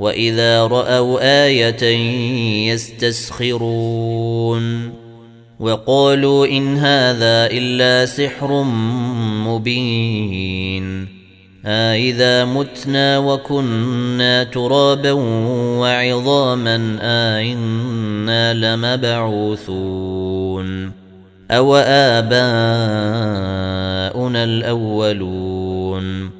واذا راوا إيه يستسخرون وقالوا ان هذا الا سحر مبين أإذا متنا وكنا ترابا وعظاما أإنا لمبعوثون أو آباؤنا الأولون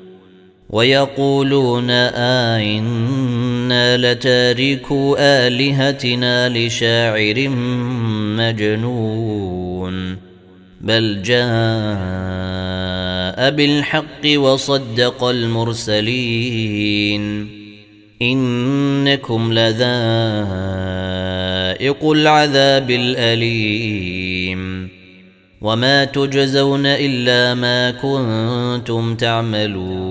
ويقولون آئنا لتاركوا آلهتنا لشاعر مجنون بل جاء بالحق وصدق المرسلين إنكم لذائق العذاب الأليم وما تجزون إلا ما كنتم تعملون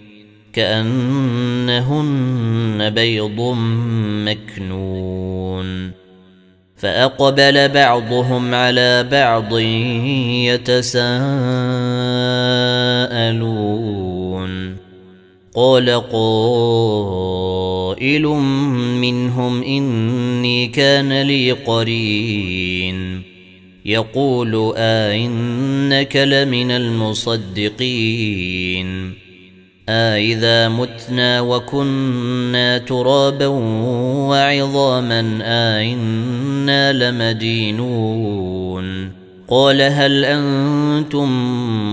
كأنهن بيض مكنون. فأقبل بعضهم على بعض يتساءلون. قال قائل منهم إني كان لي قرين. يقول آئنك لمن المصدقين. آإذا متنا وكنا ترابا وعظاما آئنا لمدينون. قال هل أنتم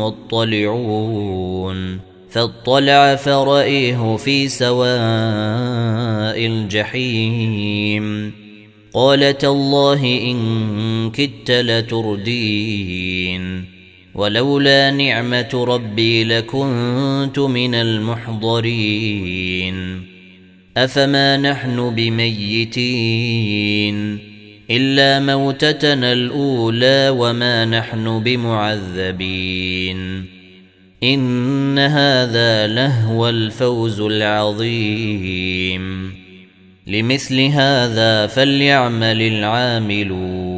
مطلعون؟ فاطلع فرأيه في سواء الجحيم. قال تالله إن كدت لتردين. ولولا نعمة ربي لكنت من المحضرين. أفما نحن بميتين؟ إلا موتتنا الأولى وما نحن بمعذبين. إن هذا لهو الفوز العظيم. لمثل هذا فليعمل العاملون.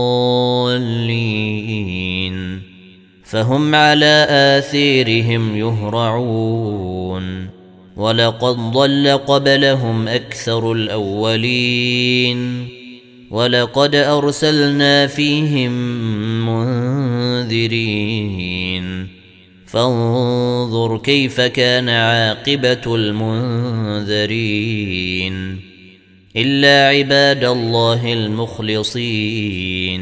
فهم على آثيرهم يهرعون. ولقد ضل قبلهم أكثر الأولين. ولقد أرسلنا فيهم منذرين. فانظر كيف كان عاقبة المنذرين. إلا عباد الله المخلصين.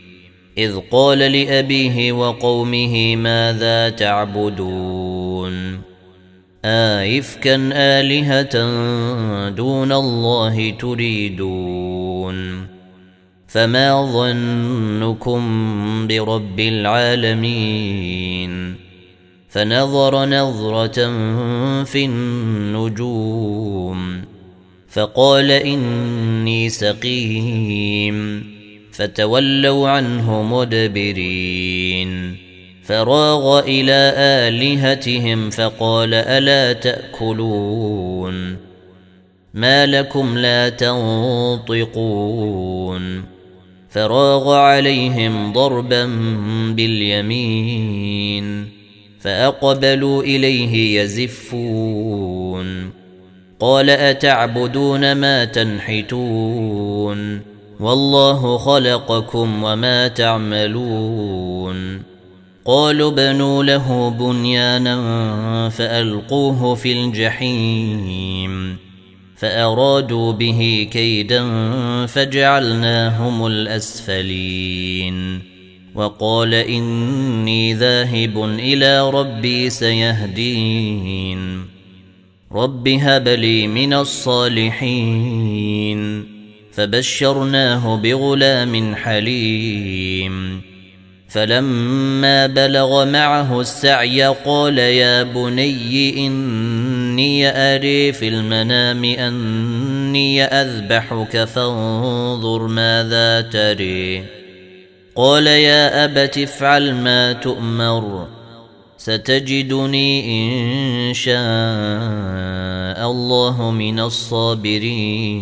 إذ قال لأبيه وقومه ماذا تعبدون؟ آئفكا آلهة دون الله تريدون. فما ظنكم برب العالمين؟ فنظر نظرة في النجوم فقال إني سقيم. فتولوا عنه مدبرين. فراغ إلى آلهتهم فقال ألا تأكلون؟ ما لكم لا تنطقون. فراغ عليهم ضربا باليمين فأقبلوا إليه يزفون. قال أتعبدون ما تنحتون؟ والله خلقكم وما تعملون. قالوا بنوا له بنيانا فألقوه في الجحيم فأرادوا به كيدا فجعلناهم الأسفلين. وقال إني ذاهب إلى ربي سيهدين. رب هب لي من الصالحين. فبشرناه بغلام حليم. فلما بلغ معه السعي قال يا بني إني أري في المنام أني أذبحك فانظر ماذا تري. قال يا أبت افعل ما تؤمر ستجدني إن شاء الله من الصابرين.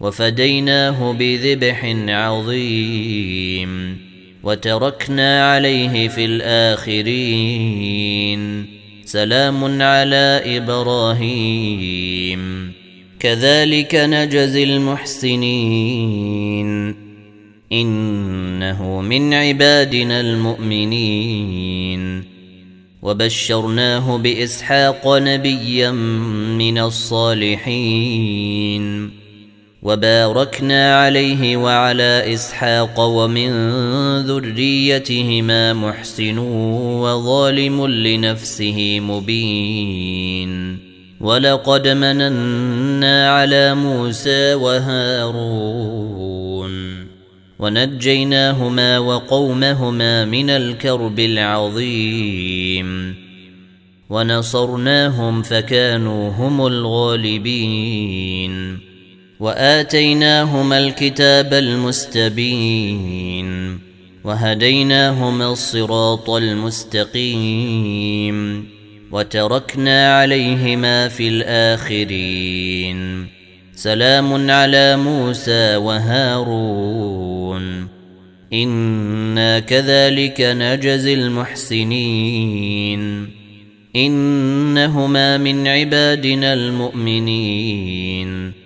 وفديناه بذبح عظيم وتركنا عليه في الآخرين. سلام على إبراهيم. كذلك نجزي المحسنين. إنه من عبادنا المؤمنين. وبشرناه بإسحاق نبيا من الصالحين. وباركنا عليه وعلى إسحاق ومن ذريتهما محسن وظالم لنفسه مبين. ولقد مننا على موسى وهارون. ونجيناهما وقومهما من الكرب العظيم. ونصرناهم فكانوا هم الغالبين. وآتيناهما الكتاب المستبين وهديناهما الصراط المستقيم وتركنا عليهما في الآخرين. سلام على موسى وهارون. إنا كذلك نجزي المحسنين. إنهما من عبادنا المؤمنين.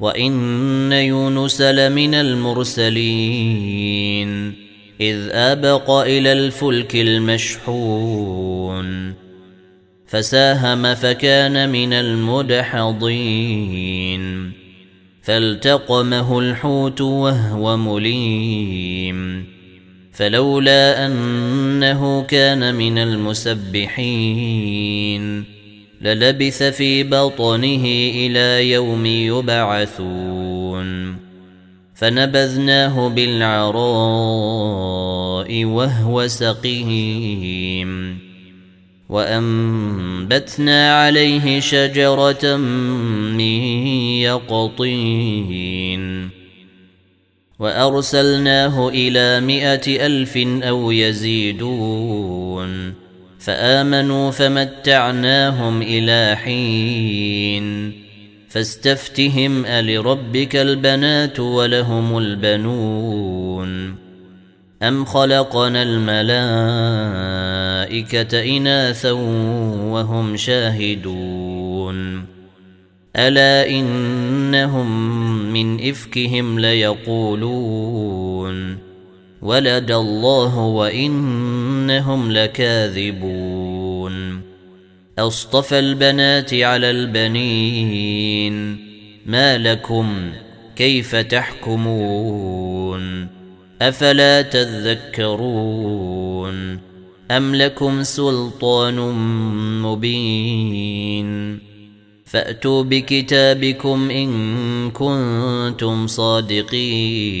وان يونس لمن المرسلين اذ ابق إلى الفلك المشحون فساهم فكان من المدحضين فالتقمه الحوت وهو مليم فلولا انه كان من المسبحين للبث في بطنه إلى يوم يبعثون. فنبذناه بالعراء وهو سقيم. وأنبتنا عليه شجرة من يقطين. وأرسلناه إلى مائة ألف أو يزيدون. فآمنوا فمتعناهم إلى حين. فاستفتهم ألربك البنات ولهم البنون. أم خلقنا الملائكة إناثا وهم شاهدون. ألا إنهم من إفكهم ليقولون. ولد الله وإنهم لكاذبون. أصطفى البنات على البنين. ما لكم كيف تحكمون؟ أفلا تذكرون؟ أم لكم سلطان مبين؟ فأتوا بكتابكم إن كنتم صادقين.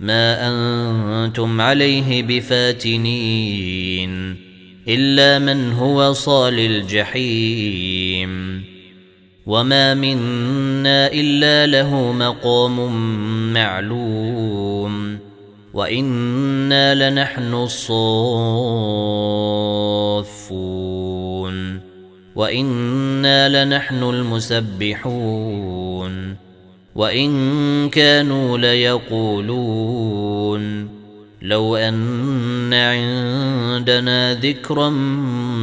ما أنتم عليه بفاتنين إلا من هو صال الجحيم وما منا إلا له مقام معلوم وإنا لنحن الصافون وإنا لنحن المسبحون وإن كانوا ليقولون. لو أن عندنا ذكرا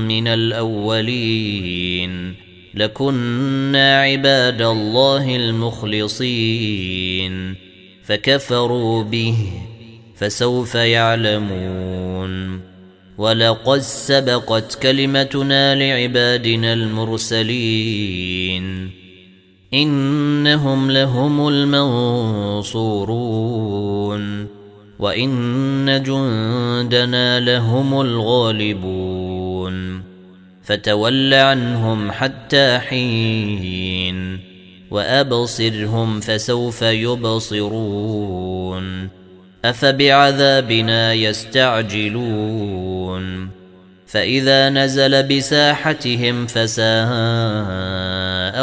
من الأولين لكنا عباد الله المخلصين. فكفروا به فسوف يعلمون. ولقد سبقت كلمتنا لعبادنا المرسلين. إنهم لهم المنصورون وإن جندنا لهم الغالبون فتول عنهم حتى حين وأبصرهم فسوف يبصرون أفبعذابنا يستعجلون فإذا نزل بساحتهم فساء